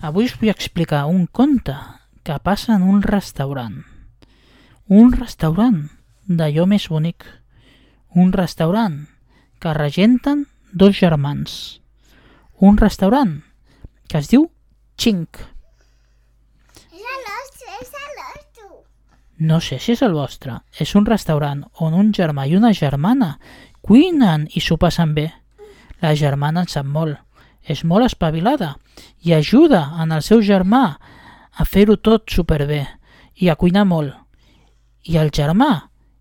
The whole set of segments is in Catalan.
Avui us vull explicar un conte que passa en un restaurant. Un restaurant d'allò més bonic. Un restaurant que regenten dos germans. Un restaurant que es diu Chink. És el nostre, és el nostre. No sé si és el vostre. És un restaurant on un germà i una germana cuinen i s'ho passen bé. La germana en sap molt. És molt espavilada i ajuda en el seu germà a fer-ho tot superbé i a cuinar molt. I el germà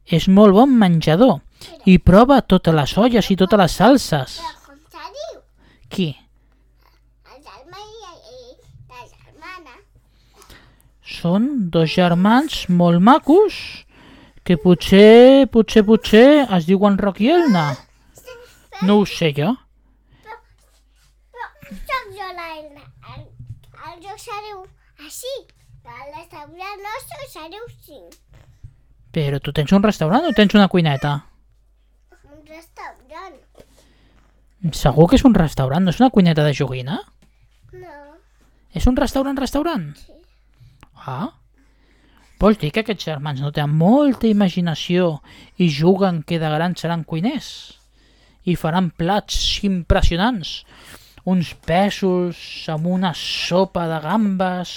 és molt bon menjador i prova totes les olles i totes les salses. Qui? El germà i, i la germana. Són dos germans molt macos que potser, potser, potser es diuen Roc i Elna. No ho sé jo. Soc jo l'Elna. El, el joc se diu així. Però restaurant nostre se diu així. Però tu tens un restaurant o tens una cuineta? Un restaurant. Segur que és un restaurant, no és una cuineta de joguina? No. És un restaurant-restaurant? Sí. Ah. Vols dir que aquests germans no tenen molta imaginació i juguen que de grans seran cuiners? I faran plats impressionants? Uns pèsols amb una sopa de gambes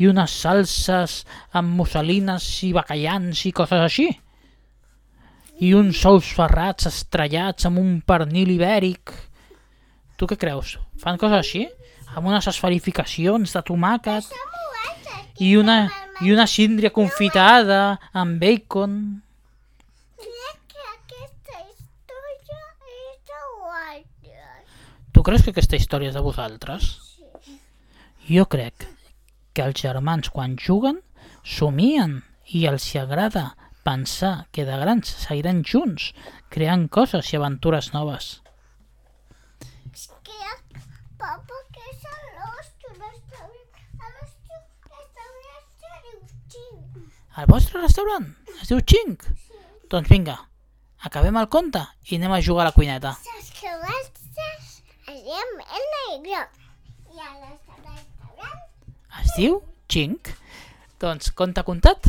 i unes salses amb musselines i bacallans i coses així? I uns ous ferrats estrellats amb un pernil ibèric? Tu què creus? Fan coses així? Amb unes esferificacions de tomàquet? I una, i una síndria confitada amb bacon. Crec que aquesta història és d'altra. Tu creus que aquesta història és de vosaltres? Jo crec que els germans quan juguen somien i els hi agrada pensar que de grans seguiran junts creant coses i aventures noves. És que papa que és el nostre restaurant. El nostre restaurant se diu xing. El vostre restaurant es diu Xink? Doncs vinga, acabem el conte i anem a jugar a la cuineta. Que vostres es diem el negre. I el restaurant Es diu Xink? Doncs conte contat?